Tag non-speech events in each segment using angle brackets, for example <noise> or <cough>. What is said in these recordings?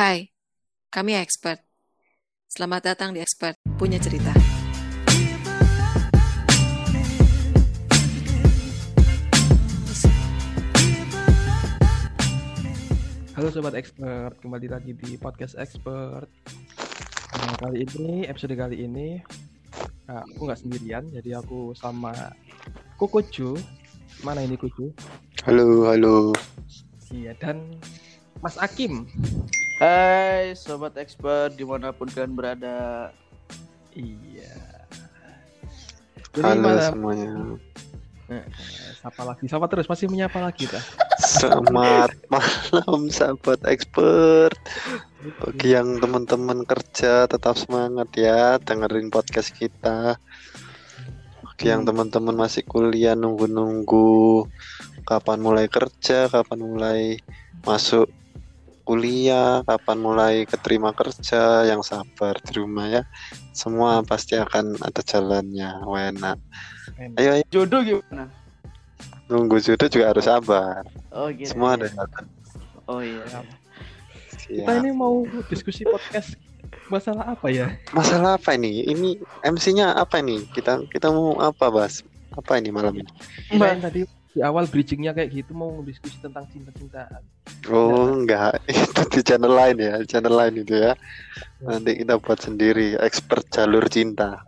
Hai, kami expert. Selamat datang di Expert Punya Cerita. Halo sobat expert, kembali lagi di podcast expert. Nah, kali ini episode kali ini uh, aku nggak sendirian, jadi aku sama Kukucu. Mana ini Kucu? Halo, halo. Iya dan Mas Akim. Hai sobat expert di mana pun kalian berada. Iya. Jadi Halo malam, semuanya. eh, sapa lagi, sapa terus masih menyapa lagi dah. Selamat malam sahabat expert. Bagi yang teman-teman kerja tetap semangat ya dengerin podcast kita. Bagi yang teman-teman masih kuliah nunggu-nunggu kapan mulai kerja, kapan mulai masuk kuliah, kapan mulai keterima kerja, yang sabar di rumah ya. Semua pasti akan ada jalannya. Enak. Enak. Ayo, ayo Jodoh gimana? nunggu jodoh juga harus sabar. Oh gitu. Semua ada ya. jalan. Oh iya. Kita ini mau diskusi podcast masalah apa ya? Masalah apa ini? Ini MC-nya apa ini? Kita kita mau apa, Bas? Apa ini malam ini? Kirain tadi di awal bridgingnya kayak gitu mau diskusi tentang cinta-cintaan. Oh, enggak. <laughs> Itu di channel lain ya, channel lain itu ya. Nanti kita buat sendiri expert jalur cinta.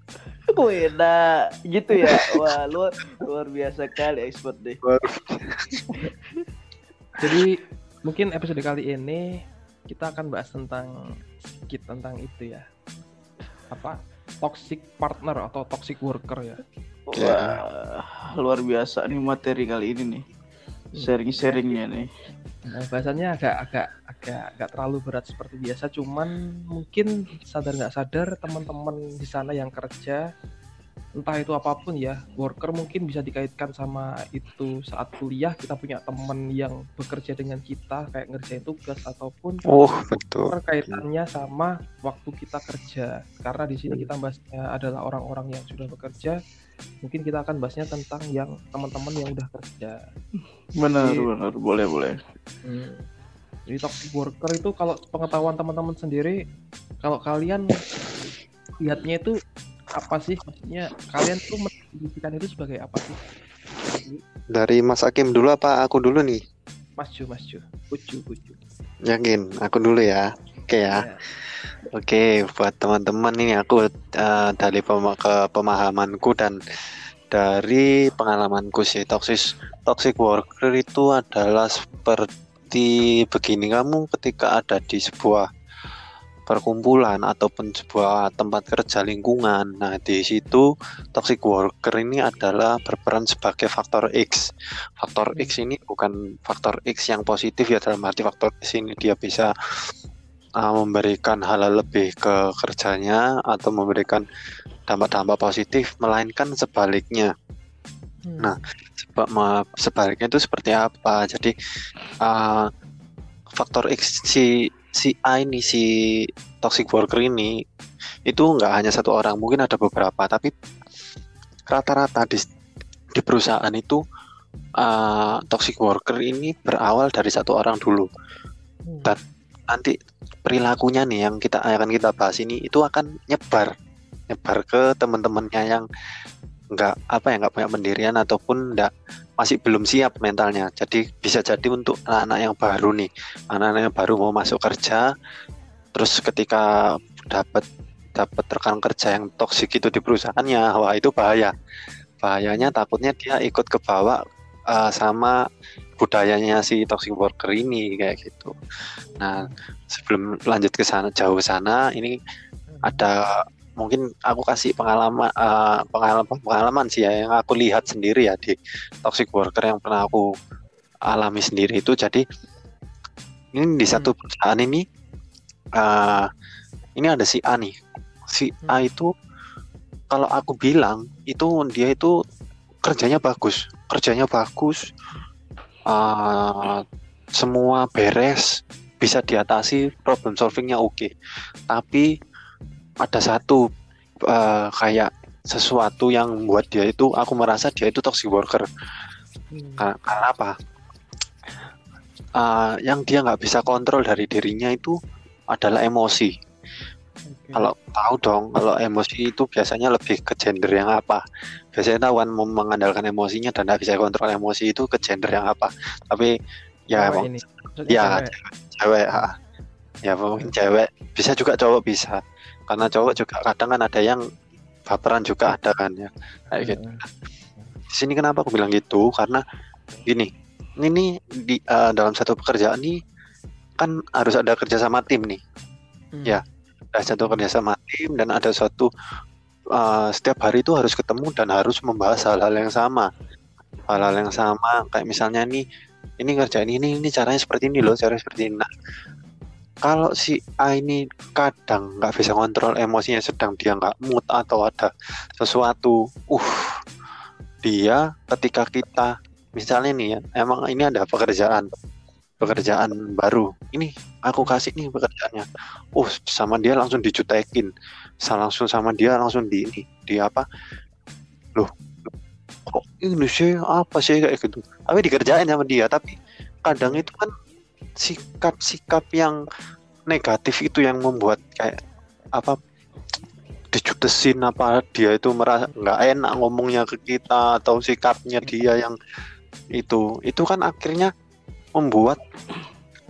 Wih, nah gitu ya. <laughs> Wah, luar luar biasa kali expert deh. <laughs> Jadi mungkin episode kali ini kita akan bahas tentang sedikit tentang itu ya. Apa? Toxic partner atau toxic worker ya. Wah, luar biasa nih materi kali ini nih. Sharing-sharingnya nih. Nah, bahasannya agak agak agak agak terlalu berat seperti biasa, cuman mungkin sadar nggak sadar teman-teman di sana yang kerja entah itu apa pun ya, worker mungkin bisa dikaitkan sama itu saat kuliah kita punya teman yang bekerja dengan kita kayak ngerjain tugas ataupun Oh, betul. kaitannya sama waktu kita kerja karena di sini kita bahasnya adalah orang-orang yang sudah bekerja mungkin kita akan bahasnya tentang yang teman-teman yang udah kerja Benar, Iya. benar. Boleh, boleh. Hmm. Jadi toxic worker itu kalau pengetahuan teman-teman sendiri, kalau kalian lihatnya itu apa sih? Maksudnya kalian tuh mendefinisikan itu sebagai apa sih? Dari Mas Hakim dulu apa aku dulu nih? Mas Ju, Mas Ju, Ucu, Ucu. Yakin, aku dulu ya. Oke ya. Ya. Oke, buat teman-teman ini aku eh, dari pema- ke pemahamanku dan dari pengalamanku sih toxic toxic worker itu adalah seperti begini kamu ketika ada di sebuah perkumpulan ataupun sebuah tempat kerja lingkungan. Nah, di situ toxic worker ini adalah berperan sebagai faktor X. Faktor X ini bukan faktor X yang positif ya dalam arti faktor X ini dia bisa uh, memberikan hal lebih ke kerjanya atau memberikan dampak-dampak positif melainkan sebaliknya Hmm. Nah, sebaliknya itu seperti apa jadi uh, faktor X si si A ini si toxic worker ini itu nggak hanya satu orang mungkin ada beberapa tapi rata-rata di di perusahaan itu uh, toxic worker ini berawal dari satu orang dulu Hmm. dan nanti perilakunya nih yang kita akan kita bahas ini itu akan nyebar. Nyebar ke teman-temannya yang nggak apa ya nggak punya pendirian ataupun nggak masih belum siap mentalnya. Jadi bisa jadi untuk anak-anak yang baru nih. Anak-anak yang baru mau masuk kerja terus ketika dapat dapat rekan kerja yang toksik itu di perusahaannya wah itu bahaya. Bahayanya takutnya dia ikut ke bawah eh, sama budayanya si toxic worker ini kayak gitu. Nah sebelum lanjut ke sana jauh sana ini ada mungkin aku kasih pengalaman eh, pengalaman pengalaman sih ya yang aku lihat sendiri ya di toxic worker yang pernah aku alami sendiri itu. Jadi ini di satu perusahaan ini eh, ini ada si A nih. Si A itu kalau aku bilang itu dia itu kerjanya bagus kerjanya bagus eh, semua beres bisa diatasi problem solvingnya oke tapi ada satu eh, kayak sesuatu yang membuat dia itu aku merasa dia itu toxic worker Hmm. karena, karena apa Eh, yang dia nggak bisa kontrol dari dirinya itu adalah emosi. Oke. Kalau tahu dong, kalau emosi itu biasanya lebih ke gender yang apa? Biasanya mau mengandalkan emosinya dan tidak bisa kontrol emosi itu ke gender yang apa? Tapi ya Cewek emang ini. Ya cewek. cewek, ha. ya mungkin cewek bisa juga cowok bisa karena cowok juga kadang kan ada yang baperan juga ada kan ya kayak gitu Heeh. di sini kenapa aku bilang gitu karena gini ini di eh, dalam satu pekerjaan nih kan harus ada kerja sama tim nih Hmm. Ya. Ada satu kerja sama tim dan ada suatu eh, setiap hari itu harus ketemu dan harus membahas hal-hal yang sama. Hal-hal yang sama kayak misalnya nih ini ngerjain ini ini caranya seperti ini loh caranya seperti ini. Nah kalau si A ini kadang nggak bisa kontrol emosinya sedang dia nggak mood atau ada sesuatu uh dia ketika kita misalnya nih ya emang ini ada pekerjaan pekerjaan baru. Ini aku kasih nih pekerjaannya. Uh sama dia langsung dijutekin Sa- langsung sama dia langsung di ini di apa? Loh kok sih? Apa sih? Kayak gitu. Tapi dikerjain sama dia. Tapi kadang itu kan sikap-sikap yang negatif itu yang membuat kayak apa dijutesin apa dia itu merasa nggak enak ngomongnya ke kita atau sikapnya dia yang itu. Itu kan akhirnya membuat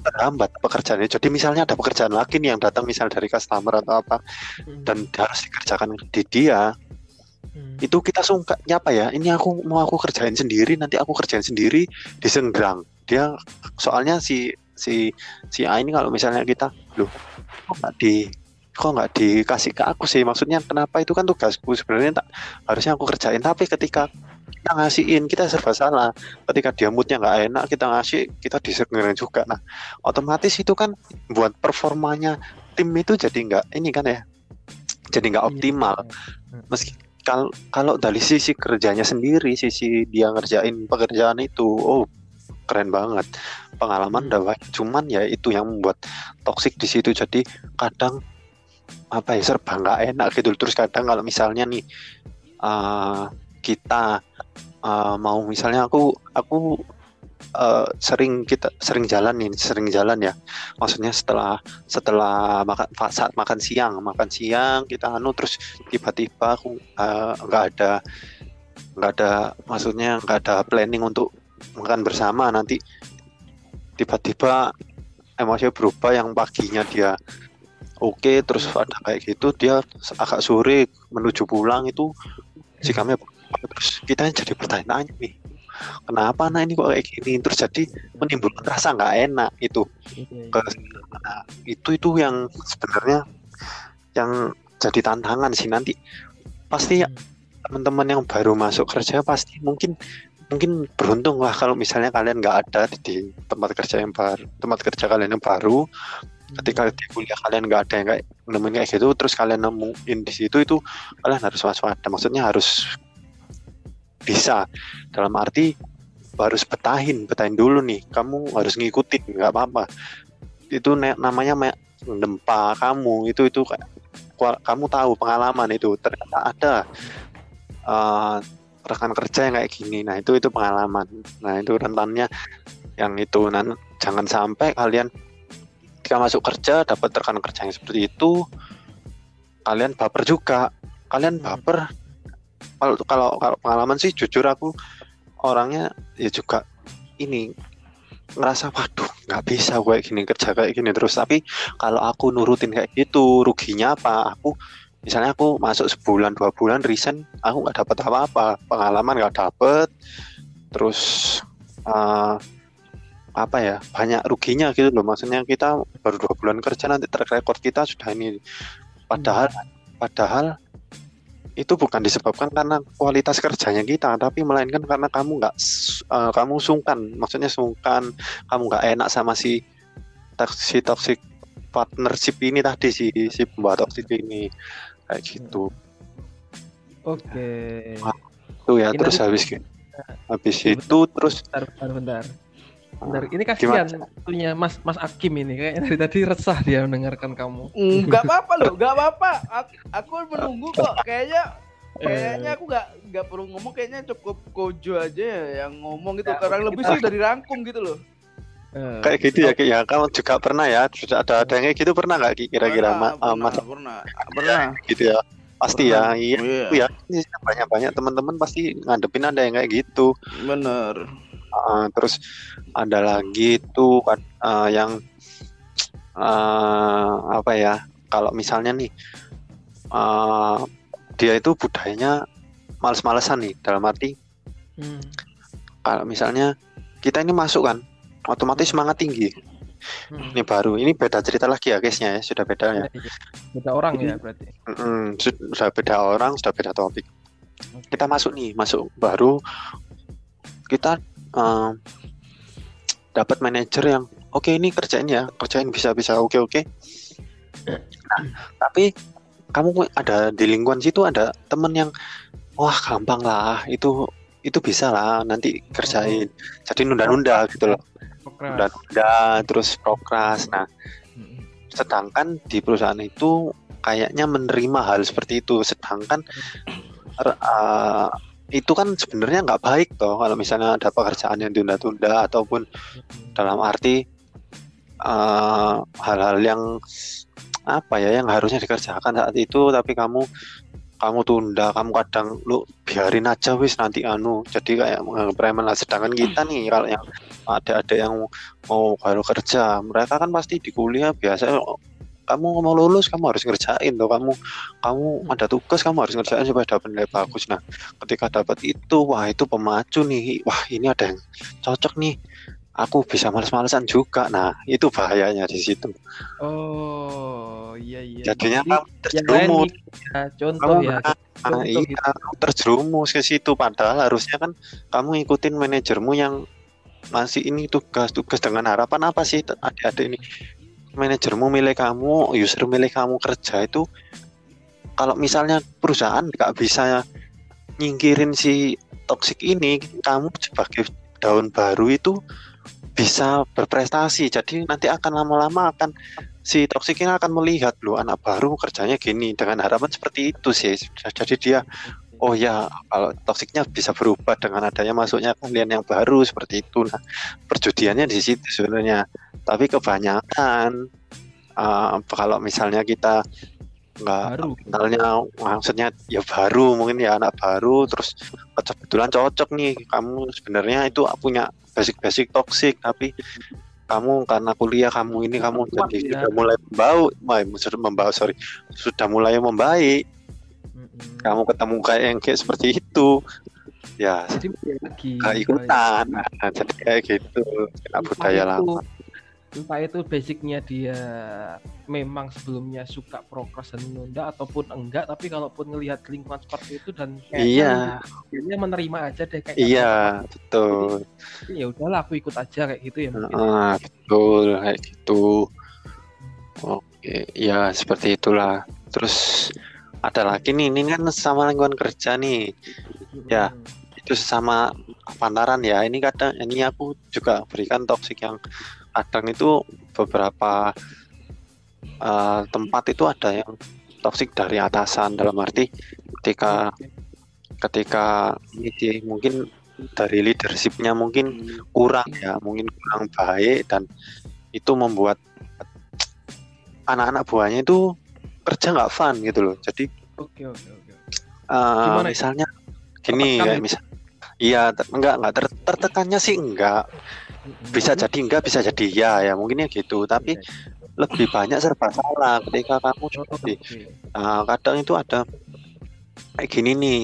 terhambat pekerjaannya. Jadi misalnya ada pekerjaan lagi nih yang datang misal dari customer atau apa Hmm. dan harus dikerjakan di dia Hmm. itu kita sungka apa ya? Ini aku mau aku kerjain sendiri nanti aku kerjain sendiri disenggrang dia soalnya si si si A ini kalau misalnya kita loh kok nggak di kok nggak dikasih ke aku sih? Maksudnya kenapa? Itu kan tugasku sebenarnya tak harusnya aku kerjain. Tapi ketika kita ngasihin kita serba salah. Ketika dia moodnya nggak enak kita ngasih kita disenggrang juga. Nah otomatis itu kan buat performanya tim itu jadi nggak ini kan ya jadi nggak Iya. optimal. Hmm. meski kalau kalau dari sisi kerjanya sendiri sisi dia ngerjain pekerjaan itu oh keren banget. Pengalaman Hmm. udah cuman ya itu yang membuat toksik di situ. Jadi kadang apa ya serba nggak enak gitu. Terus kadang kalau misalnya nih eh, kita eh, mau misalnya aku aku eh, sering kita sering jalan nih sering jalan ya maksudnya setelah setelah makan saat makan siang makan siang kita anu terus tiba-tiba aku eh, nggak ada nggak ada maksudnya nggak ada planning untuk makan bersama nanti tiba-tiba emosi berubah yang paginya dia oke terus ada kayak gitu dia agak sore menuju pulang itu sikapnya berubah. Terus kita jadi bertanya-tanya nih kenapa anak ini kok kayak gini? Terus jadi menimbulkan rasa nggak enak itu ke. Nah, itu itu yang sebenarnya yang jadi tantangan sih nanti. Pasti Hmm. teman-teman yang baru masuk kerja pasti mungkin mungkin beruntung lah kalau misalnya kalian nggak ada di, di tempat kerja yang baru tempat kerja kalian yang baru. Ketika di kuliah kalian nggak ada yang kayak nemuin kayak gitu terus kalian nemuin di situ itu kalian harus waspada. Maksudnya harus bisa. Dalam arti harus betahin betahin dulu nih. Kamu harus ngikutin nggak apa-apa. Itu namanya nempa kamu. Itu itu kamu tahu pengalaman itu. Ternyata ada eh, rekan kerja yang kayak gini. Nah itu itu pengalaman. Nah itu rentannya yang itu. Nan jangan sampai kalian ketika masuk kerja dapat rekan kerja yang seperti itu kalian baper juga. Kalian baper kalau kalau kalau pengalaman sih jujur aku orangnya ya juga ini ngerasa waduh nggak bisa gue kayak gini kerja kayak gini terus. Tapi kalau aku nurutin kayak gitu ruginya apa? Aku misalnya aku masuk sebulan dua bulan resign aku nggak dapat apa-apa. Pengalaman nggak dapet terus eh, apa ya banyak ruginya gitu loh. Maksudnya kita baru dua bulan kerja nanti track record kita sudah ini. Padahal padahal itu bukan disebabkan karena kualitas kerjanya kita tapi melainkan karena kamu nggak eh, kamu sungkan maksudnya sungkan kamu nggak enak sama si toxic toxic partnership ini tadi si si pembawa toxic ini kayak gitu Oke. tuh ya Ini terus habis gitu habis itu terus Bentar, bentar, bentar. Bentar, ini kasihan punya Mas Mas Akim ini kayak dari tadi resah dia mendengarkan kamu. Enggak apa-apa loh, enggak apa-apa. Aku, aku menunggu kok. Kayaknya Eh. kayaknya aku nggak nggak perlu ngomong kayaknya cukup Kojo aja ya yang ngomong gitu Ya, karena lebih sih udah dirangkum gitu loh Eh, kayak gitu ya Ki? ya kamu juga pernah ya sudah ada ada yang kayak gitu pernah nggak Ki? kira-kira pernah, Ma- uh, pernah, Mas pernah, pernah. gitu ya pasti ya Pernah. iya Iya, itu ya banyak banyak teman-teman pasti ngadepin ada yang kayak gitu bener. Uh, terus ada lagi tuh kan, uh, yang uh, apa ya kalau misalnya nih uh, dia itu budayanya males-malesan nih dalam arti hmm. kalau misalnya kita ini masuk kan otomatis semangat tinggi Hmm. ini baru ini beda cerita lagi ya case-nya ya sudah beda ya Iya, iya. Beda orang ya berarti. Sud- sudah beda orang sudah beda topik kita masuk nih masuk baru kita eh, dapat manajer yang oke ini kerjain ya kerjain bisa bisa oke oke. Nah, tapi kamu ada di lingkungan situ ada temen yang wah gampang lah itu itu bisa lah nanti kerjain. Jadi nunda-nunda gitu loh. Nunda-nunda terus prokras nah Hmm. sedangkan di perusahaan itu kayaknya menerima hal seperti itu. Sedangkan uh, itu kan sebenarnya nggak baik toh kalau misalnya ada pekerjaan yang tunda-tunda ataupun dalam arti uh, hal-hal yang apa ya yang harusnya dikerjakan saat itu tapi kamu kamu tunda kamu kadang lu biarin aja wis nanti anu. Jadi kayak menganggap preman lah. Sedangkan kita nih kalau yang ada-ada yang mau baru kerja mereka kan pasti di kuliah biasa kamu mau lulus kamu harus ngerjain tuh kamu kamu ada tugas kamu harus ngerjain supaya dapat nilai bagus. Nah ketika dapat itu wah itu pemacu nih. Wah ini ada yang cocok nih. Aku bisa males-malesan juga. Nah itu bahayanya di situ. Oh, iya iya. jadinya Jadi, kamu terjerumus. ya, contoh kamu ya. ah, contoh iya gitu. kamu terjerumus ke situ. Padahal harusnya kan kamu ikutin manajermu yang ngasih ini tugas-tugas dengan harapan apa sih adik-adik ini manajermu milih kamu user milih kamu kerja itu kalau misalnya perusahaan nggak bisa nyingkirin si toxic ini kamu sebagai daun baru itu bisa berprestasi. Jadi nanti akan lama-lama akan si toxic ini akan melihat loh anak baru kerjanya gini dengan harapan seperti itu sih. Jadi dia oh ya kalau toksiknya bisa berubah dengan adanya masuknya kalian yang baru seperti itu nah perjudiannya di situ sebenarnya tapi kebanyakan uh, kalau misalnya kita nggak Baru. kenalnya maksudnya ya baru mungkin ya anak baru terus kebetulan cocok nih kamu sebenarnya itu punya basic-basic toksik tapi kamu karena kuliah kamu ini kamu jadi ya. sudah mulai membau sudah membau sorry sudah mulai membaik Kamu ketemu kayak yang kayak seperti itu. Ya. Jadi balik lagi. gak ikutan. Nah, jadi kayak gitu. Kena budaya itu- lama. Entah itu basicnya dia memang sebelumnya suka prokras dan menunda ataupun enggak, tapi kalaupun ngelihat lingkungan seperti itu dan iya. dia menerima aja deh kayak iya betul. "Tapi ya udahlah aku ikut aja kayak gitu ya mungkin. Ah, betul kayak gitu. Oke ya seperti itulah. Terus ada lagi nih ini kan sama lingkungan kerja nih ya. Mm-mm. itu sesama pantaran ya ini kadang ini aku juga berikan toksik yang kadang itu beberapa eh, tempat itu ada yang toksik dari atasan dalam arti ketika ketika ini mungkin dari leadershipnya mungkin kurang ya mungkin kurang baik dan itu membuat anak-anak buahnya itu kerja nggak fun gitu loh jadi Oke oke oke. eh, misalnya gini gitu? misal iya enggak enggak ter- tertekannya sih enggak bisa jadi enggak bisa jadi ya ya mungkinnya gitu tapi Iya, lebih banyak serba salah ketika kamu iya. Oh, di oke. Nah, kadang itu ada kayak gini nih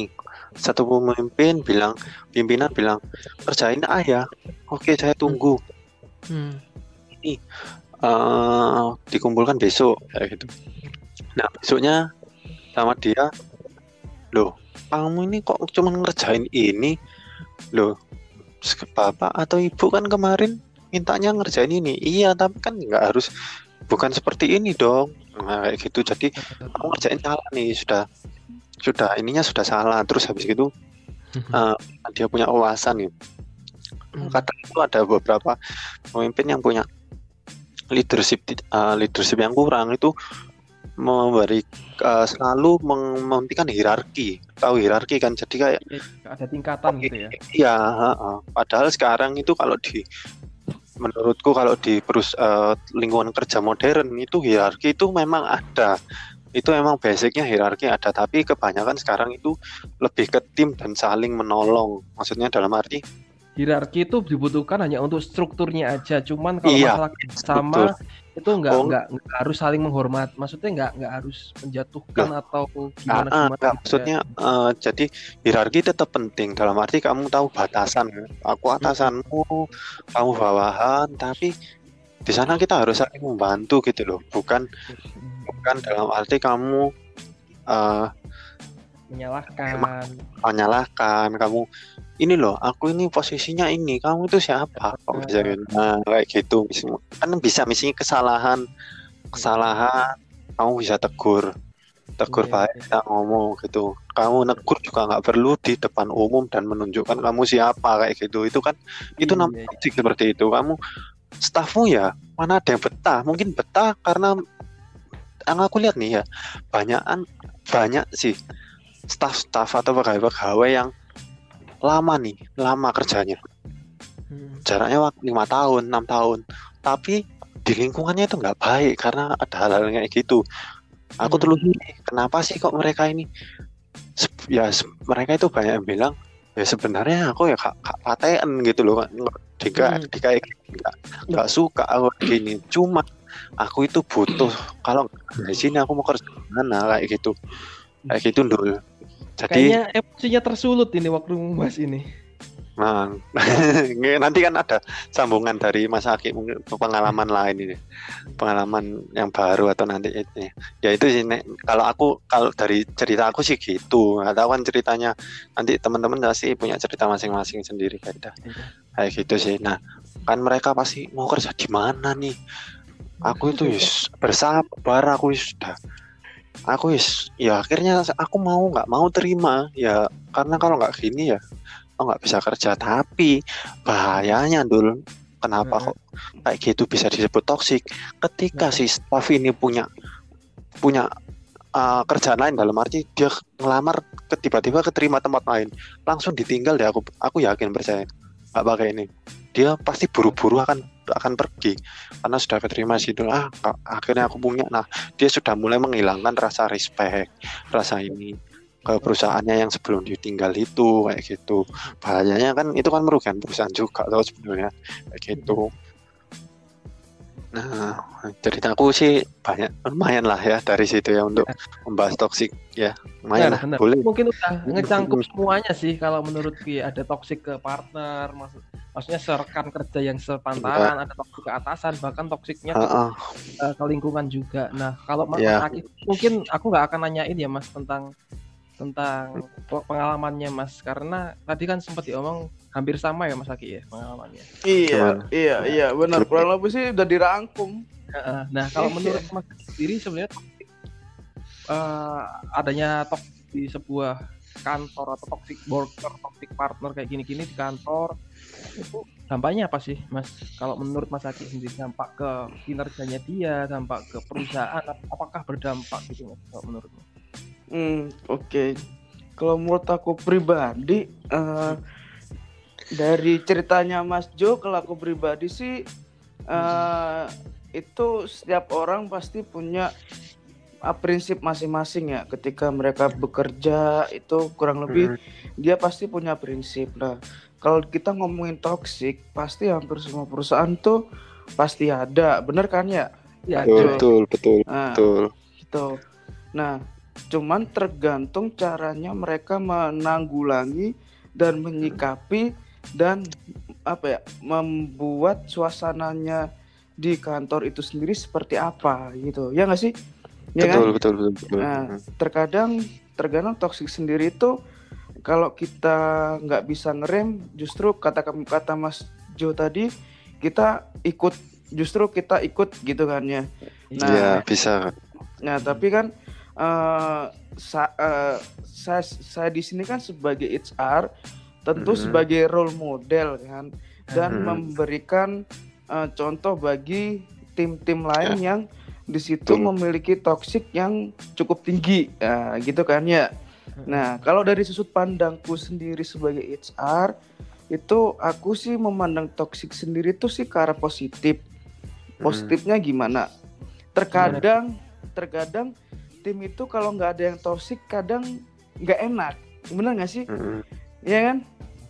satu pemimpin bilang pimpinan bilang kerjain ah ya oke saya tunggu Hmm. eh dikumpulkan besok kayak gitu nah besoknya sama dia loh kamu ini kok cuma ngerjain ini? Loh bapak atau ibu kan kemarin mintanya ngerjain ini. Iya tapi kan nggak harus bukan seperti ini dong. Nah kayak gitu. Jadi kamu ngerjain salah nih sudah sudah ininya sudah salah. Terus habis gitu eh, dia punya ulasan nih kadang itu ada beberapa pemimpin yang punya leadership eh, leadership yang kurang itu memberi eh, selalu meng- menghentikan hierarki. Tahu hierarki kan? Jadi kayak ada tingkatan gitu ya. Iya, heeh. padahal sekarang itu kalau di menurutku kalau di perus eh, lingkungan kerja modern itu hierarki itu memang ada. Itu memang basicnya hierarki ada. Tapi kebanyakan sekarang itu lebih ke tim dan saling menolong. Maksudnya dalam arti hierarki itu dibutuhkan hanya untuk strukturnya aja. Cuman kalau Iya, masalah sama itu nggak Oh. nggak nggak harus saling menghormat. Maksudnya nggak nggak harus menjatuhkan atau Ah, gimana ah, gimana. enggak, maksudnya eh, jadi hierarki tetap penting. Dalam arti kamu tahu batasan. Aku atasanmu kamu bawahan. Tapi di sana kita harus saling membantu gitu loh. Bukan bukan dalam arti kamu eh, menyalahkan. menyalahkan kamu ini loh aku ini posisinya ini. Kamu itu siapa? Kok bisa gitu? nah kayak gitu kan bisa misalnya kesalahan. Kesalahan. Kamu bisa tegur. Tegur Iya, baik kita ngomong gitu. Kamu negur juga nggak perlu di depan umum dan menunjukkan kamu siapa kayak gitu. Itu kan itu Iya, namanya toxic seperti itu. Kamu stafmu ya mana ada yang betah? Mungkin betah karena yang aku lihat nih ya banyakan banyak sih staff-staff atau pegawai-pegawai yang lama nih lama kerjanya Hmm. jaraknya waktu lima tahun enam tahun tapi di lingkungannya itu nggak baik karena ada hal-hal kayak gitu aku Hmm. telusuri kenapa sih kok mereka ini ya mereka itu banyak yang bilang ya sebenarnya aku ya kak, kak paten gitu loh. Dika, Hmm. dika nggak nggak suka aku gini cuma aku itu butuh kalau di sini aku mau kerja mana kayak gitu kayak gitu dulu jadi Kayaknya emosinya tersulut ini waktu membahas ini. Nah, <laughs> nanti kan ada sambungan dari Mas Aki mungkin pengalaman lain ini, pengalaman yang baru atau nanti itu. Ya itu sih, Nek. kalau aku kalau dari cerita aku sih gitu. Nggak tahu kan ceritanya nanti teman-teman pasti punya cerita masing-masing sendiri kayak kayak gitu sih. Nah, kan mereka pasti mau kerja di mana nih? Aku itu wis bersabar, aku sudah aku wis ya akhirnya aku mau nggak mau terima. Ya karena kalau nggak gini ya aku nggak bisa kerja. Tapi bahayanya dul kenapa Hmm. kok kayak gitu bisa disebut toksik ketika si staff ini punya punya uh, kerjaan lain dalam arti dia ngelamar ke tiba-tiba keterima tempat lain langsung ditinggal deh aku aku yakin percaya nggak pakai ini. Dia pasti buru-buru akan akan pergi. Karena sudah keterima situ ah akhirnya aku punya. Nah dia sudah mulai menghilangkan rasa respect rasa ini ke perusahaannya yang sebelum ditinggal itu kayak gitu. Bahayanya kan itu kan merugikan perusahaan juga tau sebenarnya kayak gitu nah ceritaku sih banyak lumayan lah ya dari situ ya untuk membahas toksik ya lumayan lah Benar, benar. boleh Mungkin udah ngecangkup semuanya sih kalau menurutku ya ada toksik ke partner, maksud maksudnya serekan kerja yang sepantaran, ada toksik ke atasan, bahkan toksiknya ke, Heeh. eh, ke lingkungan juga. Nah, kalau Mas Iya. Aki, mungkin aku nggak akan nanyain ya Mas tentang tentang pe- pengalamannya Mas karena tadi kan sempat diomong hampir sama ya Mas Aki ya pengalamannya. Iya, Gimana? iya, iya, benar. Kurang lebih sih udah dirangkum. Heeh. Nah, kalau menurut Mas sendiri sebenarnya eh, adanya toxic di sebuah kantor atau toxic worker, toxic partner kayak gini-gini di kantor itu dampaknya apa sih, Mas? Kalau menurut Mas Aki sendiri dampak ke kinerjanya dia, dampak ke perusahaan, apakah berdampak gitu Mas? Kalau menurutmu? Hmm, oke. Kalau menurut aku pribadi, eh, dari ceritanya Mas Jo, kalau aku pribadi sih, eh, itu setiap orang pasti punya ah, prinsip masing-masing ya. Ketika mereka bekerja itu kurang lebih dia pasti punya prinsip. Nah, kalau kita ngomongin toxic, pasti hampir semua perusahaan tuh pasti ada, bener kan ya? Ya, betul betul betul Nah, betul gitu. Nah, cuman tergantung caranya mereka menanggulangi dan menyikapi dan apa ya, membuat suasananya di kantor itu sendiri seperti apa gitu. Ya nggak sih? Ya kan? betul, betul betul betul Nah, terkadang terkadang toksik sendiri itu kalau kita nggak bisa ngerem, justru kata kata Mas Jo tadi kita ikut justru kita ikut gitu kan ya. Nah, Iya bisa Nah, tapi kan eh sa- eh, saya saya di sini kan sebagai HR tentu Mhm. sebagai role model kan dan Mhm. memberikan eh, contoh bagi tim-tim lain yang di situ memiliki toksik yang cukup tinggi. Nah, gitu kan ya. Nah, kalau dari sudut pandangku sendiri sebagai HR itu aku sih memandang toksik sendiri tuh sih ke arah positif. Hmm. Positifnya gimana? Terkadang, terkadang tim itu kalau nggak ada yang toksik, kadang nggak enak. Bener nggak sih? Iya kan?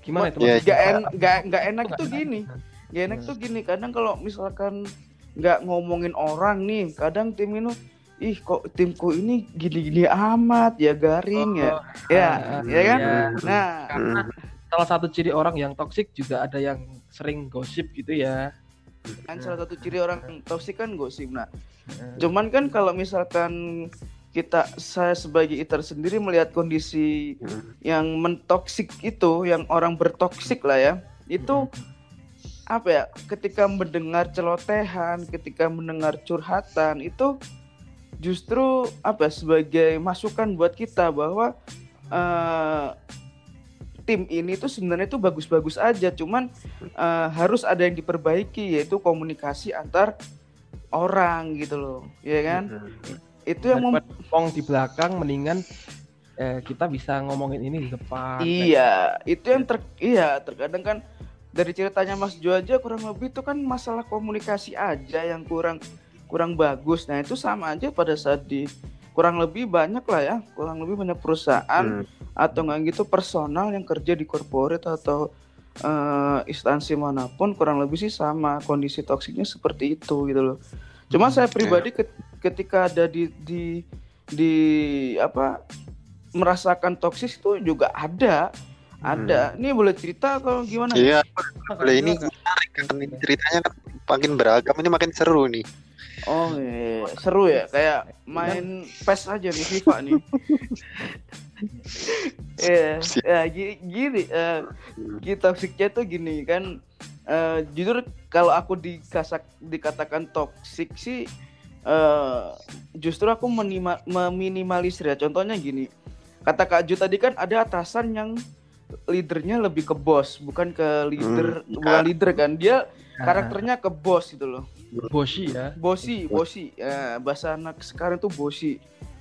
Gimana itu? Maksudnya? Nggak en, nggak nggak enak Itu tuh gini. Nggak enak Hmm. tuh gini. Kadang kalau misalkan nggak ngomongin orang nih, kadang tim ini ih kok timku ini gini-gini amat ya garing ya. Oh, Ya, ah, ya kan? iya. Nah, Karena salah satu ciri orang yang toksik juga ada yang sering gosip gitu ya. kan salah satu ciri orang toksik kan gosip. Nah. Cuman kan kalau misalkan kita saya sebagai iter sendiri melihat kondisi yang mentoksik itu, yang orang bertoksik lah ya, itu apa ya? Ketika mendengar celotehan, ketika mendengar curhatan itu justru apa ya, sebagai masukan buat kita bahwa eh, tim ini tuh sebenarnya tuh bagus-bagus aja, cuman eh, harus ada yang diperbaiki yaitu komunikasi antar orang gitu loh, ya kan? Itu yang ngomong di belakang mendingan eh, kita bisa ngomongin ini di depan. Iya, itu yang ter iya terkadang kan dari ceritanya Mas Jo aja kurang lebih itu kan masalah komunikasi aja yang kurang kurang bagus. Nah, itu sama aja pada saat di kurang lebih banyak lah ya, kurang lebih banyak perusahaan Mm. atau nggak gitu personal yang kerja di corporate atau eh, instansi mana pun kurang lebih sih sama kondisi toksiknya seperti itu gitu loh. Cuma saya pribadi ket- ketika ada di di di apa merasakan toksis itu juga ada. Ada. Ini boleh cerita atau gimana? Iya, boleh ini menarik kan ini ceritanya kan makin beragam ini makin seru nih. oh iya. seru ya kayak main PES aja nih FIFA nih. <laughs> Iya, Siap. ya gi- gini, eh, Ki toksiknya tuh gini kan, eh, jujur kalau aku dikasak, dikatakan toksik sih, eh, justru aku menima, meminimalisir ya. Contohnya gini, kata Kak Ju tadi kan ada atasan yang leadernya lebih ke bos, bukan ke leader, Hmm, bukan leader kan. Dia Nah, karakternya ke bos gitu loh. bosi ya. Bosi, bosi. Ya, bahasa anak sekarang tuh bosi.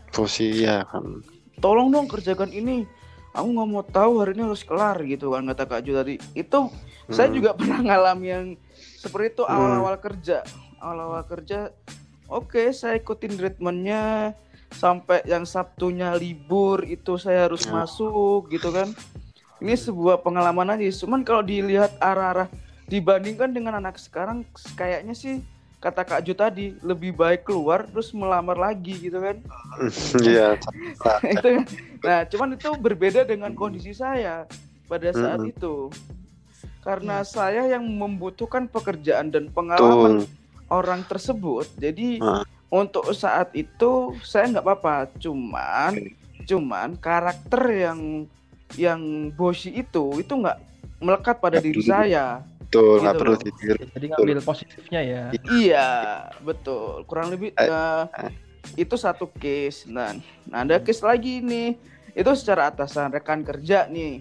Posisi ya kan. tolong dong kerjakan ini aku nggak mau tahu hari ini harus kelar gitu kan kata Kak Ju tadi itu saya Hmm. juga <laughs> pernah ngalami yang seperti itu Hmm. awal-awal kerja awal-awal kerja oke saya ikutin ritmenya sampai yang Sabtunya libur itu saya harus Ya. masuk gitu kan ini sebuah pengalaman aja cuman kalau dilihat arah-arah dibandingkan dengan anak sekarang kayaknya sih kata Kak Ju tadi lebih baik keluar terus melamar lagi gitu kan Iya. <laughs> itu kan. nah cuman itu berbeda dengan kondisi saya pada saat Mm-mm. itu karena saya yang membutuhkan pekerjaan dan pengalaman Betul. orang tersebut jadi Ah. untuk saat itu saya nggak apa-apa cuman cuman karakter yang yang bosi itu itu nggak melekat pada Nggak diri saya Betul, nggak Gitu perlu loh. ditiru. Jadi ngambil positifnya ya. Iya, betul. Kurang lebih Eh, eh, itu satu case. Nah, nah ada case lagi nih. Itu secara atasan rekan kerja nih.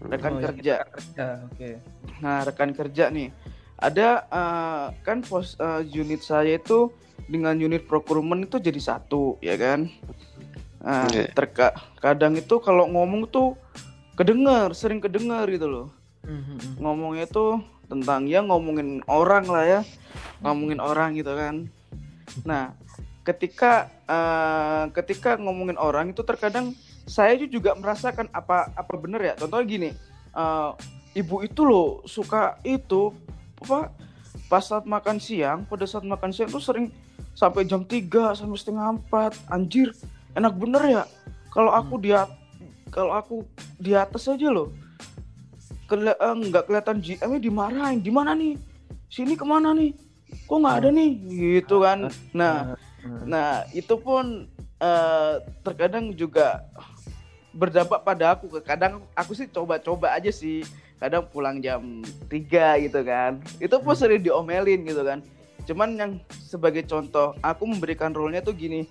Rekan Oh, ya, kerja. rekan kerja. Oke. Nah, rekan kerja nih. Ada eh, kan pos eh, unit saya itu dengan unit procurement itu jadi satu, ya kan? Nah, Oke. terka kadang itu kalau ngomong tuh kedengar, sering kedengar gitu loh. Mhm. Ngomongnya tuh tentang ya ngomongin orang lah ya ngomongin orang gitu kan nah ketika eh, ketika ngomongin orang itu terkadang saya juga merasakan apa apa bener ya. Contohnya gini eh, ibu itu loh suka itu apa pas saat makan siang pada saat makan siang tuh sering sampai jam 3 sampai setengah 4 anjir enak bener ya. Kalau aku di at- kalau aku di atas aja loh. Keli- eh, nggak kelihatan GM nya dimarahin. Di mana nih? Sini ke mana nih? Kok nggak ada nih? Gitu kan. <laughs> Nah Hmm. nah itu pun eh, terkadang juga berdampak pada aku. Kadang aku sih coba-coba aja sih. Kadang pulang jam 3 gitu kan. Itu pun sering diomelin gitu kan. Cuman yang sebagai contoh aku memberikan role-nya tuh gini.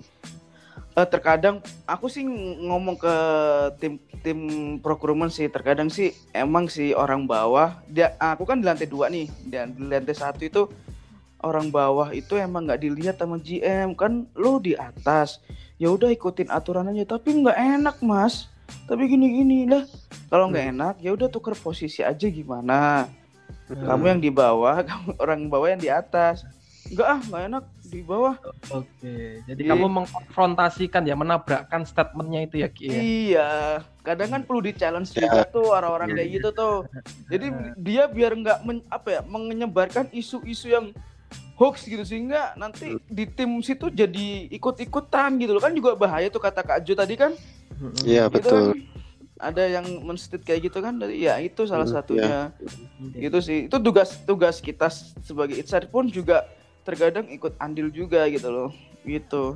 Eh, terkadang aku sih ngomong ke tim tim procurement sih. Terkadang sih emang sih orang bawah dia aku kan di lantai dua nih. Dan di lantai satu itu orang bawah itu emang nggak dilihat sama GM kan lo di atas ya udah ikutin aturan aja. Tapi nggak enak mas. Tapi gini gini lah. Kalau nggak enak ya udah tuker posisi aja gimana. Kamu yang di bawah <laughs> kamu orang bawah yang di atas. Enggak ah nggak enak di bawah. Oke, jadi Iya. kamu mengkonfrontasikan ya, menabrakkan statementnya itu ya, Ki ya? Iya, kadang kan perlu di challenge juga tuh orang-orang Iya, kayak iya. gitu tuh. Jadi <laughs> dia biar nggak men- apa ya menyebarkan isu-isu yang hoax gitu sehingga nanti di tim situ jadi ikut-ikutan gitu loh kan juga bahaya tuh kata Kak Jo tadi kan. Mm-mm. Iya Gitu betul. kan. Ada yang menstate kayak gitu kan dari ya itu salah Hmm, satunya. Iya. Gitu sih. Itu tugas tugas kita sebagai insider pun juga terkadang ikut andil juga gitu loh. Gitu.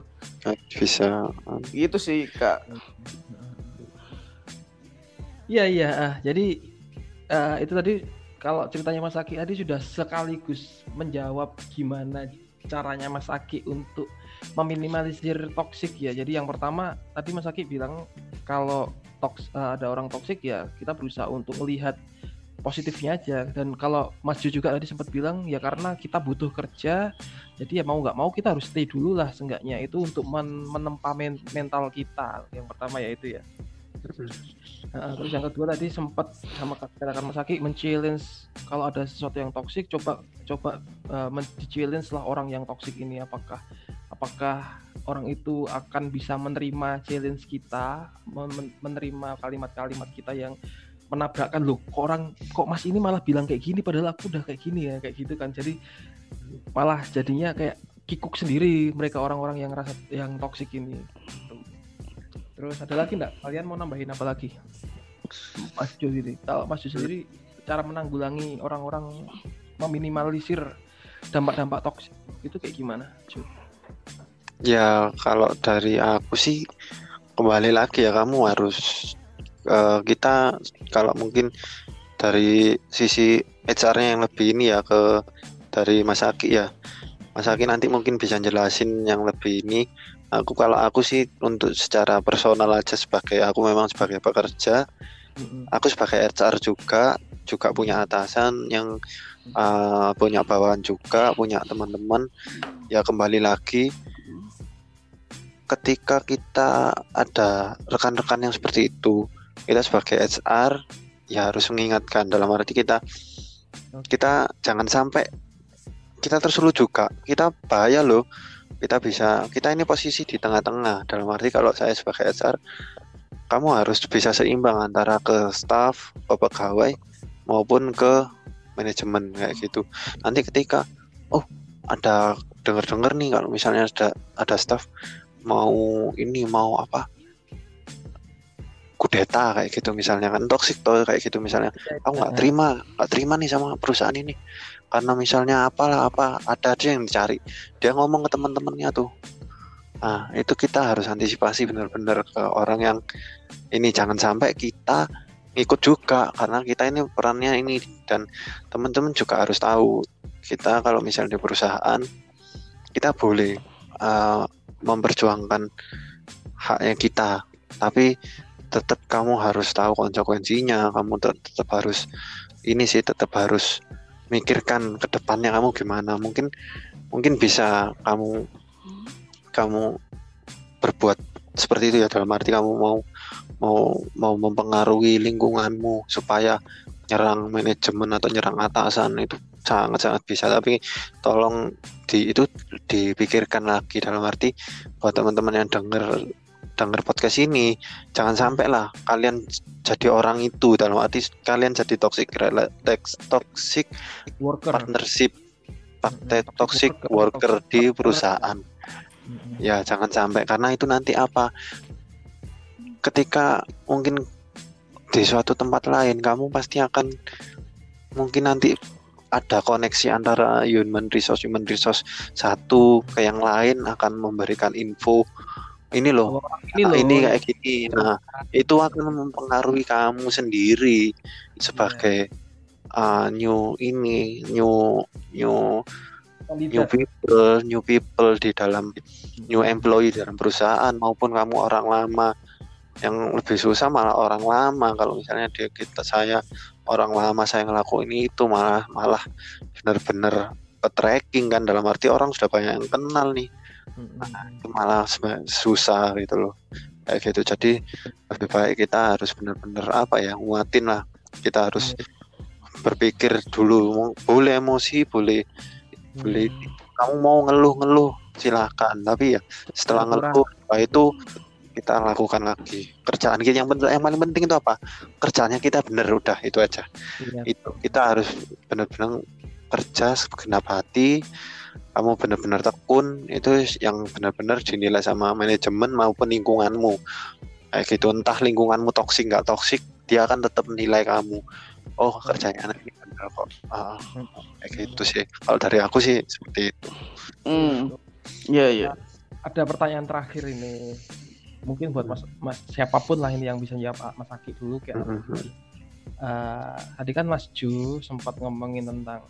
Bisa. Gitu sih Kak. Iya iya, ah, jadi eh, itu tadi kalau ceritanya Mas Aki tadi sudah sekaligus menjawab gimana caranya Mas Aki untuk meminimalisir toksik ya. Jadi yang pertama tadi Mas Aki bilang kalau toks eh, ada orang toksik ya kita berusaha untuk melihat positifnya aja. Dan kalau Mas Jo juga tadi sempat bilang ya karena kita butuh kerja jadi ya mau nggak mau kita harus stay dulu lah seenggaknya. Itu untuk men- menempa men- mental kita yang pertama ya itu ya Nah, terus yang kedua tadi sempat sama katakan Mas Aki men-challenge kalau ada sesuatu yang toksik coba coba uh, men- di-challenge lah orang yang toksik ini. Apakah apakah orang itu akan bisa menerima challenge kita men- menerima kalimat-kalimat kita yang menabrakkan loh kok orang kok Mas ini malah bilang kayak gini padahal aku udah kayak gini ya kayak gitu kan. Jadi malah jadinya kayak kikuk sendiri mereka orang-orang yang rasa yang toksik ini Terus ada lagi enggak? Kalian mau nambahin apa lagi? Mas Jo ini. Kalau Mas Jo sendiri cara menanggulangi orang-orang meminimalisir dampak-dampak toksik itu kayak gimana, Jo? Ya kalau dari aku sih kembali lagi ya kamu harus eh, kita kalau mungkin dari sisi HR-nya yang lebih ini ya ke dari Mas Aki ya. Mas Aki nanti mungkin bisa jelasin yang lebih ini. Aku kalau aku sih untuk secara personal aja sebagai aku memang sebagai pekerja, aku sebagai HR juga juga punya atasan yang eh, punya bawahan juga, punya teman-teman. Ya kembali lagi ketika kita ada rekan-rekan yang seperti itu, kita sebagai HR ya harus mengingatkan dalam arti kita kita jangan sampai kita tersulut juga. Kita bahaya loh. Kita bisa kita ini posisi di tengah-tengah. Dalam arti kalau saya sebagai HR kamu harus bisa seimbang antara ke staff, ke pegawai maupun ke manajemen kayak gitu. Nanti ketika oh ada dengar-dengar nih kalau misalnya ada ada staff mau ini mau apa kudeta kayak gitu misalnya kan toxic tuh kayak gitu misalnya. Aku nggak terima nggak terima nih sama perusahaan ini karena misalnya apalah apa ada aja yang dicari. Dia ngomong ke teman-temannya tuh. Nah itu kita harus antisipasi benar-benar ke orang yang ini jangan sampai kita ikut juga karena kita ini perannya ini. Dan teman-teman juga harus tahu kita kalau misalnya di perusahaan kita boleh uh, memperjuangkan haknya kita. Tapi tetap kamu harus tahu konsekuensinya kamu tet- tetap harus ini sih tetap harus mikirkan ke depannya kamu gimana. Mungkin mungkin bisa kamu kamu berbuat seperti itu ya dalam arti kamu mau mau mau mempengaruhi lingkunganmu supaya nyerang manajemen atau nyerang atasan itu sangat sangat bisa. Tapi tolong di itu dipikirkan lagi dalam arti buat teman-teman yang denger denger podcast ini jangan sampai lah kalian jadi orang itu dalam arti kalian jadi toxic toxic Worker. partnership Mm-mm, toxic worker. di perusahaan. Ya jangan sampai karena itu nanti apa? Ketika mungkin di suatu tempat lain kamu pasti akan mungkin nanti ada koneksi antara human resource human resource satu ke yang lain akan memberikan info ini loh. Oh, ini loh. Ini kayak gini. Nah itu akan mempengaruhi kamu sendiri sebagai uh, new ini new new new people new people di dalam new employee dalam perusahaan maupun kamu orang lama. Yang lebih susah malah orang lama. Kalau misalnya dia kita saya orang lama saya ngelakuin itu malah malah benar-benar ke tracking kan. Dalam arti orang sudah banyak yang kenal nih Itu malah susah gitu loh. Kayak gitu. Jadi lebih baik kita harus benar-benar apa ya nguatin lah. Kita harus berpikir dulu. Boleh emosi boleh boleh kamu mau ngeluh-ngeluh silahkan tapi ya setelah ngeluh nah itu kita lakukan lagi. Kerjaan kita yang penting yang paling penting itu apa? Kerjanya kita bener udah itu aja. Iya. itu kita harus benar-benar kerja segenap hati kamu benar-benar tekun itu yang benar-benar dinilai sama manajemen maupun lingkunganmu kayak gitu entah lingkunganmu toksik nggak toksik dia akan tetap menilai kamu oh kerjanya anak ini benar kok Ah, kayak gitu sih kalau dari aku sih seperti itu Hmm. Iya, iya. Ada pertanyaan terakhir ini. Mungkin buat Mas, Mas siapa pun lah ini yang bisa jawab Mas Aki dulu kayak Mhm. Eh, tadi kan Mas Ju sempat ngomongin tentang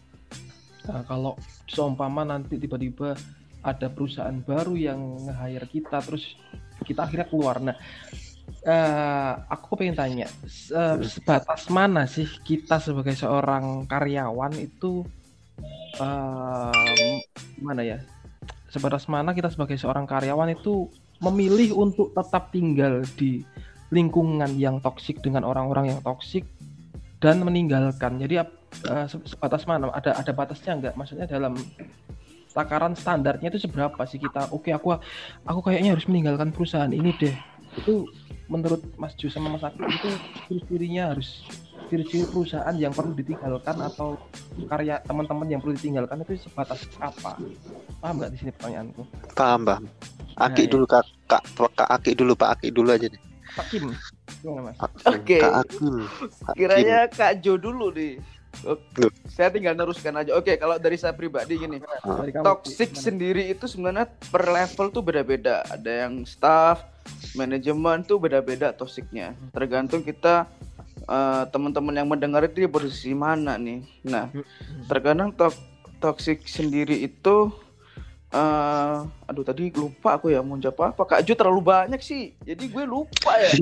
eh, kalau seumpama nanti tiba-tiba ada perusahaan baru yang nge-hire kita terus kita akhirnya keluar. Nah, eh, aku pengen tanya se- sebatas mana sih kita sebagai seorang karyawan itu em, mana ya? Sebatas mana kita sebagai seorang karyawan itu memilih untuk tetap tinggal di lingkungan yang toksik dengan orang-orang yang toksik dan meninggalkan. Jadi eh, se- sebatas mana? Ada ada batasnya nggak? Maksudnya dalam takaran standarnya itu seberapa sih kita? Oke, aku aku kayaknya harus meninggalkan perusahaan ini deh. Itu menurut Mas Ju sama Mas Aki itu ciri-cirinya harus ciri-ciri perusahaan yang perlu ditinggalkan atau karya teman-teman yang perlu ditinggalkan itu sebatas apa? Paham nggak di sini pertanyaanku? paham paham Aki Nah, dulu kak kak kak Aki dulu pak Aki dulu aja nih Pak Kim, Oke. kak Akim Kak Kim. Kiranya Kak Jo dulu nih. Oke. Saya tinggal neruskan aja. Oke, kalau dari saya pribadi gini, kamu, toxic sendiri itu sebenarnya per level tuh beda-beda. Ada yang staff, manajemen tuh beda-beda toksiknya. Tergantung kita eh, teman-teman yang mendengar itu di posisi mana nih. Nah, terkadang tok toxic sendiri itu eh aduh tadi lupa aku ya mau jawab apa Kak Ju terlalu banyak sih jadi gue lupa ya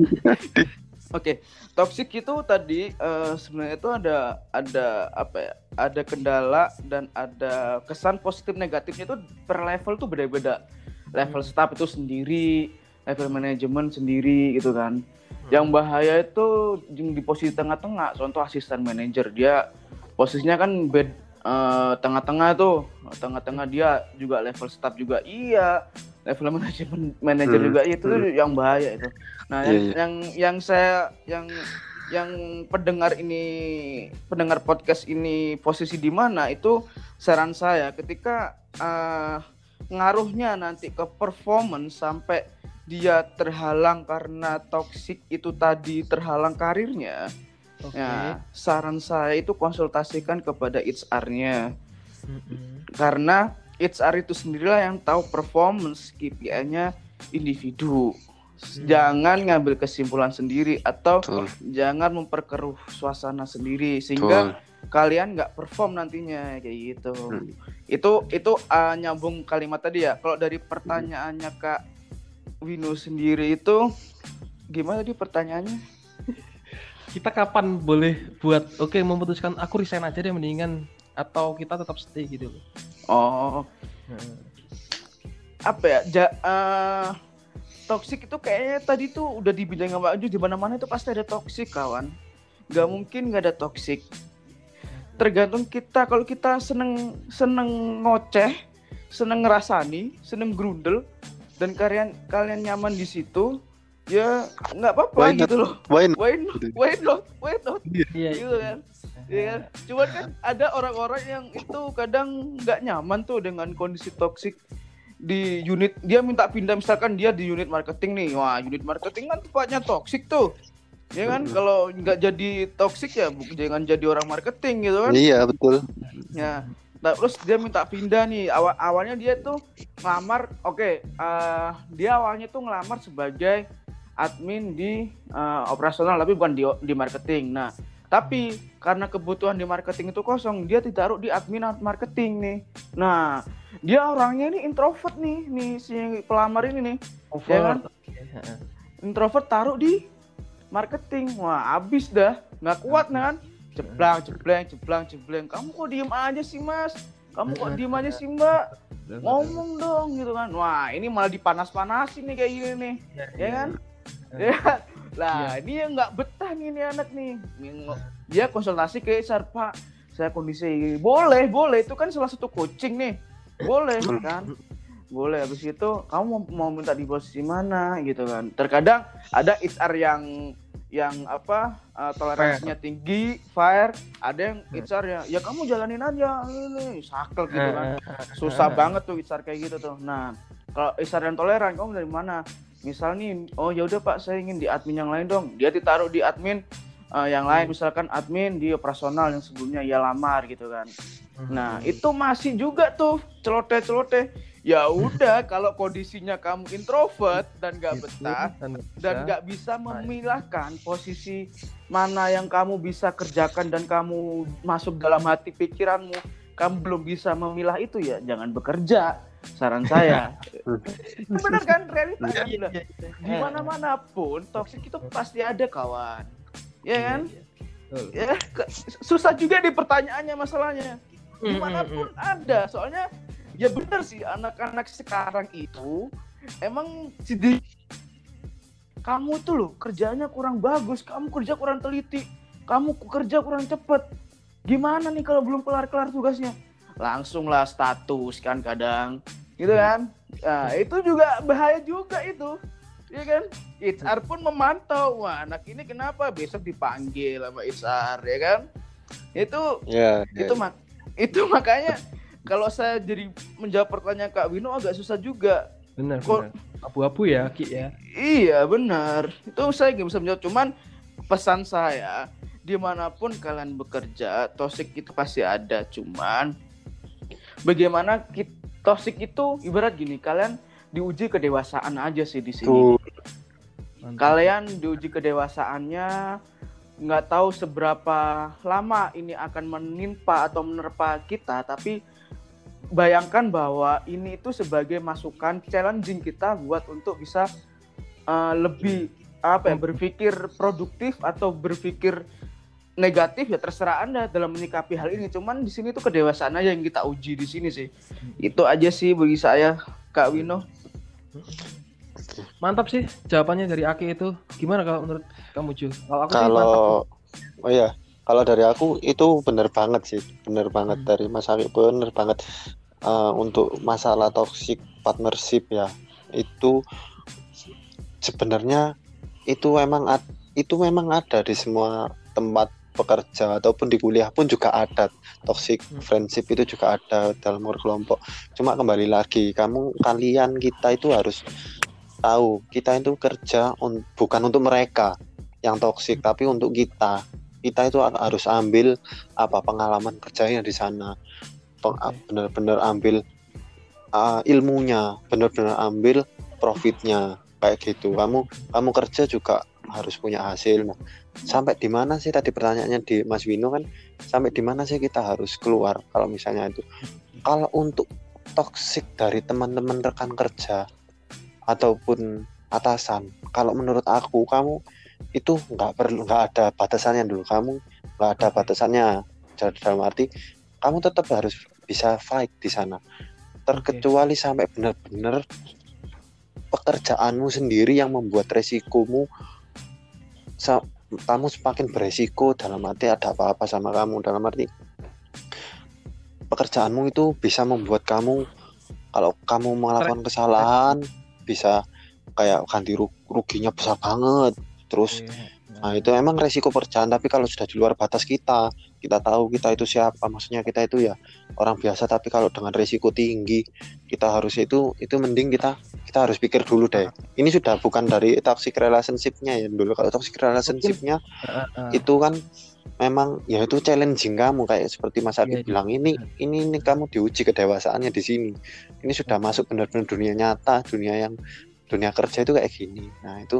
<laughs> Oke, toxic itu tadi eh, sebenarnya itu ada ada apa ya? Ada kendala dan ada kesan positif negatifnya itu per level tuh beda-beda. Level staff itu sendiri, level manajemen sendiri gitu kan. Yang bahaya itu di posisi tengah-tengah. Contoh asisten manajer dia posisinya kan bed eh, tengah-tengah tuh, tengah-tengah dia juga level staff juga iya, level manajemen manajer Hmm, juga itu tuh hmm. yang bahaya itu. Nah, yang, Iya, iya. yang yang saya yang yang pendengar ini pendengar podcast ini posisi di mana itu saran saya ketika eh, ngaruhnya nanti ke performance sampai dia terhalang karena toxic itu tadi terhalang karirnya. Oke. Ya, saran saya itu konsultasikan kepada HR-nya Mm-mm. karena HR itu sendirilah yang tahu performance KPI-nya individu. Jangan ngambil kesimpulan sendiri atau betul jangan memperkeruh suasana sendiri sehingga betul kalian nggak perform nantinya kayak gitu. Hmm. Itu itu uh, nyambung kalimat tadi ya. Kalau dari pertanyaannya Kak Wino sendiri itu gimana tadi pertanyaannya? kita kapan boleh buat oke memutuskan aku resign aja deh mendingan atau kita tetap stay gitu loh. Oh, Nah, apa ya? Ja, eh, toxic itu kayaknya tadi tuh udah dibilang sama Aju di mana-mana itu pasti ada toxic kawan. Gak mungkin nggak ada toxic. Tergantung kita kalau kita seneng seneng ngoceh, seneng ngerasani, seneng grundel dan kalian kalian nyaman di situ, ya nggak apa-apa Why not? gitu loh. why not? Why not? Why not? Why not? Iya, Gitu kan. Iya kan? Cuman kan ada orang-orang yang itu kadang nggak nyaman tuh dengan kondisi toksik di unit dia minta pindah misalkan dia di unit marketing nih wah unit marketing kan tempatnya toksik tuh ya kan kalau nggak jadi toksik ya bu- jangan jadi orang marketing gitu kan iya betul ya nah, terus dia minta pindah nih awal awalnya dia tuh ngelamar oke eh, dia awalnya tuh ngelamar sebagai admin di eh, operasional tapi bukan di di marketing. Nah tapi karena kebutuhan di marketing itu kosong dia ditaruh di admin marketing nih. Nah dia orangnya ini introvert nih nih si pelamar ini nih. Over. Ya kan? Introvert taruh di marketing. Wah abis dah. Nggak kuat kan? Jeblang jebleng jeblang jebleng. Kamu kok diem aja sih mas? Kamu kok diem aja sih mbak? Ngomong dong gitu kan. Wah ini malah dipanas-panasin nih kayak gini nih. Iya, ya iya. kan Ya, <laughs> lah ini yang nggak betah nih ini anak nih. Dia konsultasi ke HR Pak. Saya kondisi boleh, boleh itu kan salah satu coaching nih. Boleh kan? Boleh. Habis itu kamu mau, mau minta di posisi mana gitu kan? Terkadang ada HR yang yang apa uh, toleransinya tinggi, fair. Ada yang HR ya, ya kamu jalanin aja, ini sakel gitu kan susah banget tuh HR kayak gitu tuh. Nah, kalau HR yang toleran, kamu dari mana? Misal nih, oh ya udah Pak, saya ingin di admin yang lain dong. Dia ditaruh di admin eh, yang lain, misalkan admin di operasional yang sebelumnya ia lamar gitu kan. Nah, itu masih juga tuh celoteh-celoteh. Ya udah, <laughs> kalau kondisinya kamu introvert dan gak betah dan nggak bisa memilahkan posisi mana yang kamu bisa kerjakan dan kamu masuk dalam hati pikiranmu kamu belum bisa memilah itu ya jangan bekerja saran saya. <laughs> Benar kan? Realita kan Iya, Lah, di mana mana pun toksik itu pasti ada kawan. Ya kan? ya ke- susah juga di pertanyaannya masalahnya. Di mana pun ada. Soalnya ya benar sih anak-anak sekarang itu emang si di- kamu tuh loh kerjanya kurang bagus kamu kerja kurang teliti kamu kerja kurang cepet. Gimana nih kalau belum kelar-kelar tugasnya langsunglah status kan kadang. Gitu kan? Nah, itu juga bahaya juga itu. Ya kan? HR pun memantau wah anak ini kenapa besok dipanggil sama HR ya kan? Itu Ya, itu mak itu makanya kalau saya jadi menjawab pertanyaan Kak Wino agak susah juga. Benar Kok- benar. Abu-abu ya Ki ya. Iya benar. Itu saya nggak bisa menjawab. Cuman pesan saya di mana pun kalian bekerja, toxic itu pasti ada. Cuman bagaimana ki- toxic itu ibarat gini, kalian diuji kedewasaan aja sih di sini. Mantap. Kalian diuji kedewasaannya nggak tahu seberapa lama ini akan menimpa atau menerpa kita, tapi bayangkan bahwa ini itu sebagai masukan challenging kita buat untuk bisa uh, lebih apa ya berpikir produktif atau berpikir negatif ya terserah anda dalam menyikapi hal ini. Cuman di sini tuh kedewasaan aja yang kita uji di sini sih. Itu aja sih bagi saya Kak Wino. Mantap sih jawabannya dari Aki itu. Gimana kalau menurut kamu Ju? Kalau aku sih mantap kalau oh ya kalau dari aku itu bener banget sih. Bener banget Hmm. dari Mas Aki bener banget. Eh, untuk masalah toxic partnership ya itu sebenarnya itu memang ad- itu memang ada di semua tempat bekerja ataupun di kuliah pun juga ada toxic Hmm. friendship itu juga ada dalam kelompok. Cuma kembali lagi kamu kalian kita itu harus tahu kita itu kerja un- bukan untuk mereka yang toksik tapi untuk kita. Kita itu ha- harus ambil apa pengalaman kerjanya di sana. Bener-bener ambil uh, ilmunya bener-bener ambil profitnya. Kayak gitu. Kamu kamu kerja juga harus punya hasil. Nah sampai di mana sih tadi pertanyaannya di Mas Wino kan? Sampai di mana sih kita harus keluar kalau misalnya itu? Kalau untuk toksik dari teman-teman rekan kerja ataupun atasan kalau menurut aku kamu itu nggak perlu nggak ada batasannya dulu. Kamu nggak ada batasannya. Jadi dalam arti kamu tetap harus bisa fight di sana. Terkecuali sampai benar-benar pekerjaanmu sendiri yang membuat resikomu kamu semakin beresiko dalam arti ada apa-apa sama kamu dalam arti pekerjaanmu itu bisa membuat kamu kalau kamu melakukan kesalahan bisa kayak ganti ru- ruginya besar banget. Terus Nah itu emang resiko pekerjaan tapi kalau sudah di luar batas kita kita tahu kita itu siapa maksudnya kita itu ya orang biasa tapi kalau dengan resiko tinggi kita harus itu itu mending kita kita harus pikir dulu deh. Ini sudah bukan dari toxic relationship-nya ya dulu kalau toxic relationship-nya itu kan memang ya itu challenging kamu kayak seperti Mas Adi bilang ini ini ini kamu diuji kedewasaannya di sini. Ini sudah masuk benar-benar dunia nyata dunia yang dunia kerja itu kayak gini. Nah itu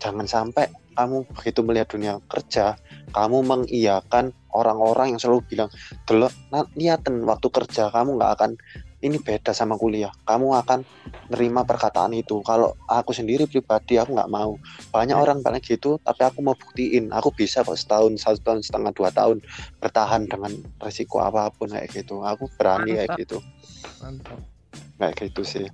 jangan sampai kamu begitu melihat dunia kerja kamu mengiyakan orang-orang yang selalu bilang delok lihatin waktu kerja kamu nggak akan ini beda sama kuliah kamu akan nerima perkataan itu kalau aku sendiri pribadi aku nggak mau banyak Ya. orang bilang gitu tapi aku mau buktiin aku bisa kok setahun satu tahun setengah dua tahun bertahan dengan resiko apa pun kayak gitu aku berani kayak Mantap. gitu mantap kayak gitu sih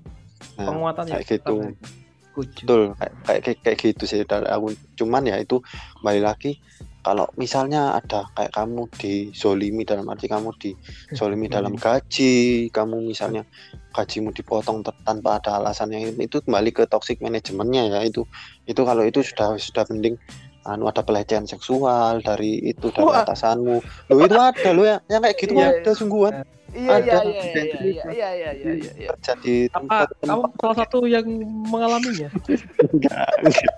nah, penguatan yang kayak gitu. tetap. Setuju betul. Kayak kayak kayak, gitu sih dari aku cuman ya itu kembali lagi kalau misalnya ada kayak kamu dizolimi dalam arti kamu dizolimi dalam gaji kamu misalnya gajimu dipotong tanpa ada alasan yang itu kembali ke toxic manajemennya ya itu itu kalau itu sudah sudah mending anu ada pelecehan seksual dari itu dari Wah. atasanmu. Lo itu ada lo yang, yang kayak gitu Iya, ada sungguhan Iya iya iya di iya iya iya iya iya iya iya. di apa kamu salah satu yang mengalaminya enggak enggak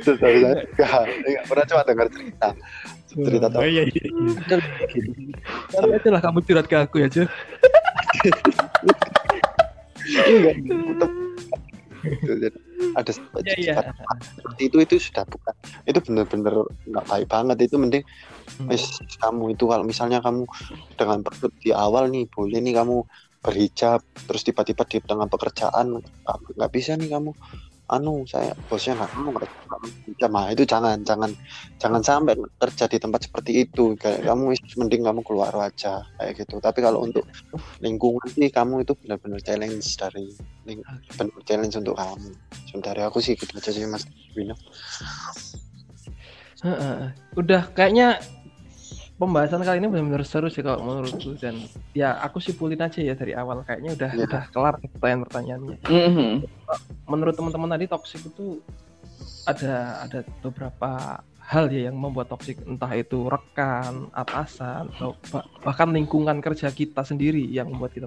Itu sorry, saya enggak enggak pernah cuma dengar cerita cerita Oh, iya, iya, iya. Nanti aja lah kamu curhat ke aku ya, aja enggak Gitu, ada Iya, iya. seperti itu itu sudah bukan itu benar-benar nggak baik banget itu mending. Wis kamu itu kalau misalnya kamu dengan per- di awal nih boleh nih kamu berhijab terus tiba-tiba di tengah pekerjaan nggak bisa nih kamu. Anu saya bosnya nggak mau hijab nah itu jangan jangan jangan sampai kerja di tempat seperti itu. Kayak kamu mending kamu keluar aja kayak gitu. Tapi kalau untuk lingkungan sih kamu itu benar-benar challenge dari benar challenge untuk kamu. Dari aku sih gitu aja sih mas Wino. Heeh. Udah kayaknya pembahasan kali ini benar-benar seru sih kalau menurutku dan ya aku simpulin aja ya dari awal kayaknya udah Iya. udah kelar pertanyaan-pertanyaannya. Mhm. Menurut teman-teman tadi toxic itu ada ada beberapa hal ya yang membuat toxic entah itu rekan, atasan atau bah- bahkan lingkungan kerja kita sendiri yang membuat kita.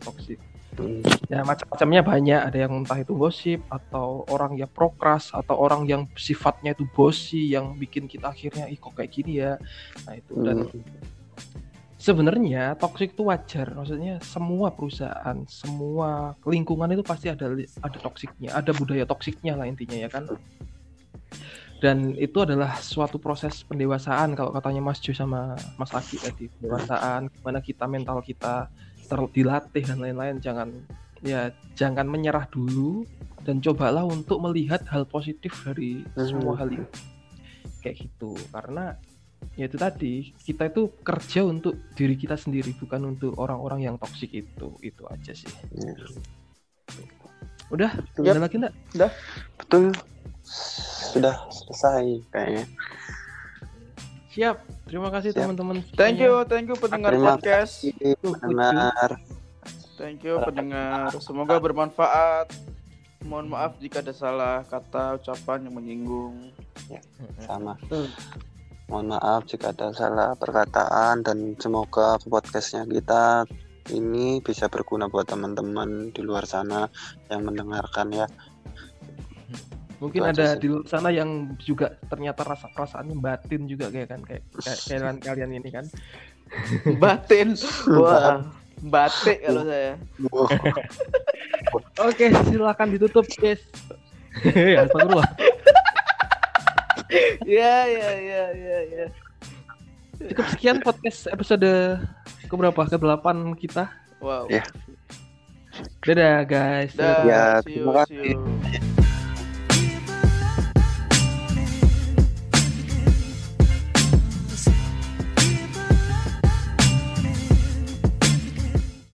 Hmm. Ya macam-macamnya banyak, ada yang entah itu gosip atau orang yang prokras atau orang yang sifatnya itu bosi yang bikin kita akhirnya ih kok kayak gini ya. Nah itu dan Hmm. sebenarnya toxic itu wajar. Maksudnya semua perusahaan, semua lingkungan itu pasti ada ada toksiknya, ada budaya toksiknya lah intinya ya kan. Dan itu adalah suatu proses pendewasaan kalau katanya Mas Jo sama Mas Aki tadi, pendewasaan gimana kita mental kita ter- dilatih dan lain-lain. Jangan ya jangan menyerah dulu dan cobalah untuk melihat hal positif dari semua Hmm. hal itu. Kayak gitu. Karena ya itu tadi kita itu kerja untuk diri kita sendiri bukan untuk orang-orang yang toksik itu. Itu aja sih. Iya. udah? Ada lagi enggak betul sudah selesai kayaknya. Siap. Terima kasih teman-teman. Thank you, thank you pendengar Terima podcast. benar Thank you pendengar. Semoga bermanfaat. Mohon maaf jika ada salah kata ucapan yang menyinggung. sama. Mohon maaf jika ada salah perkataan dan semoga podcastnya kita ini bisa berguna buat teman-teman di luar sana yang mendengarkan ya mungkin Itu ada di luar sana yang juga ternyata rasa perasaannya batin juga kayak kan kayak kayak kalian <laughs> kalian ini kan Batin. Wah, batik kalau saya. oke silakan ditutup guys <laughs> ya Ya, ya, ya, ya, ya. cukup sekian podcast episode keberapa ke delapan kita Wow. Ya. dadah guys Dah, Ya, see you, terima see you.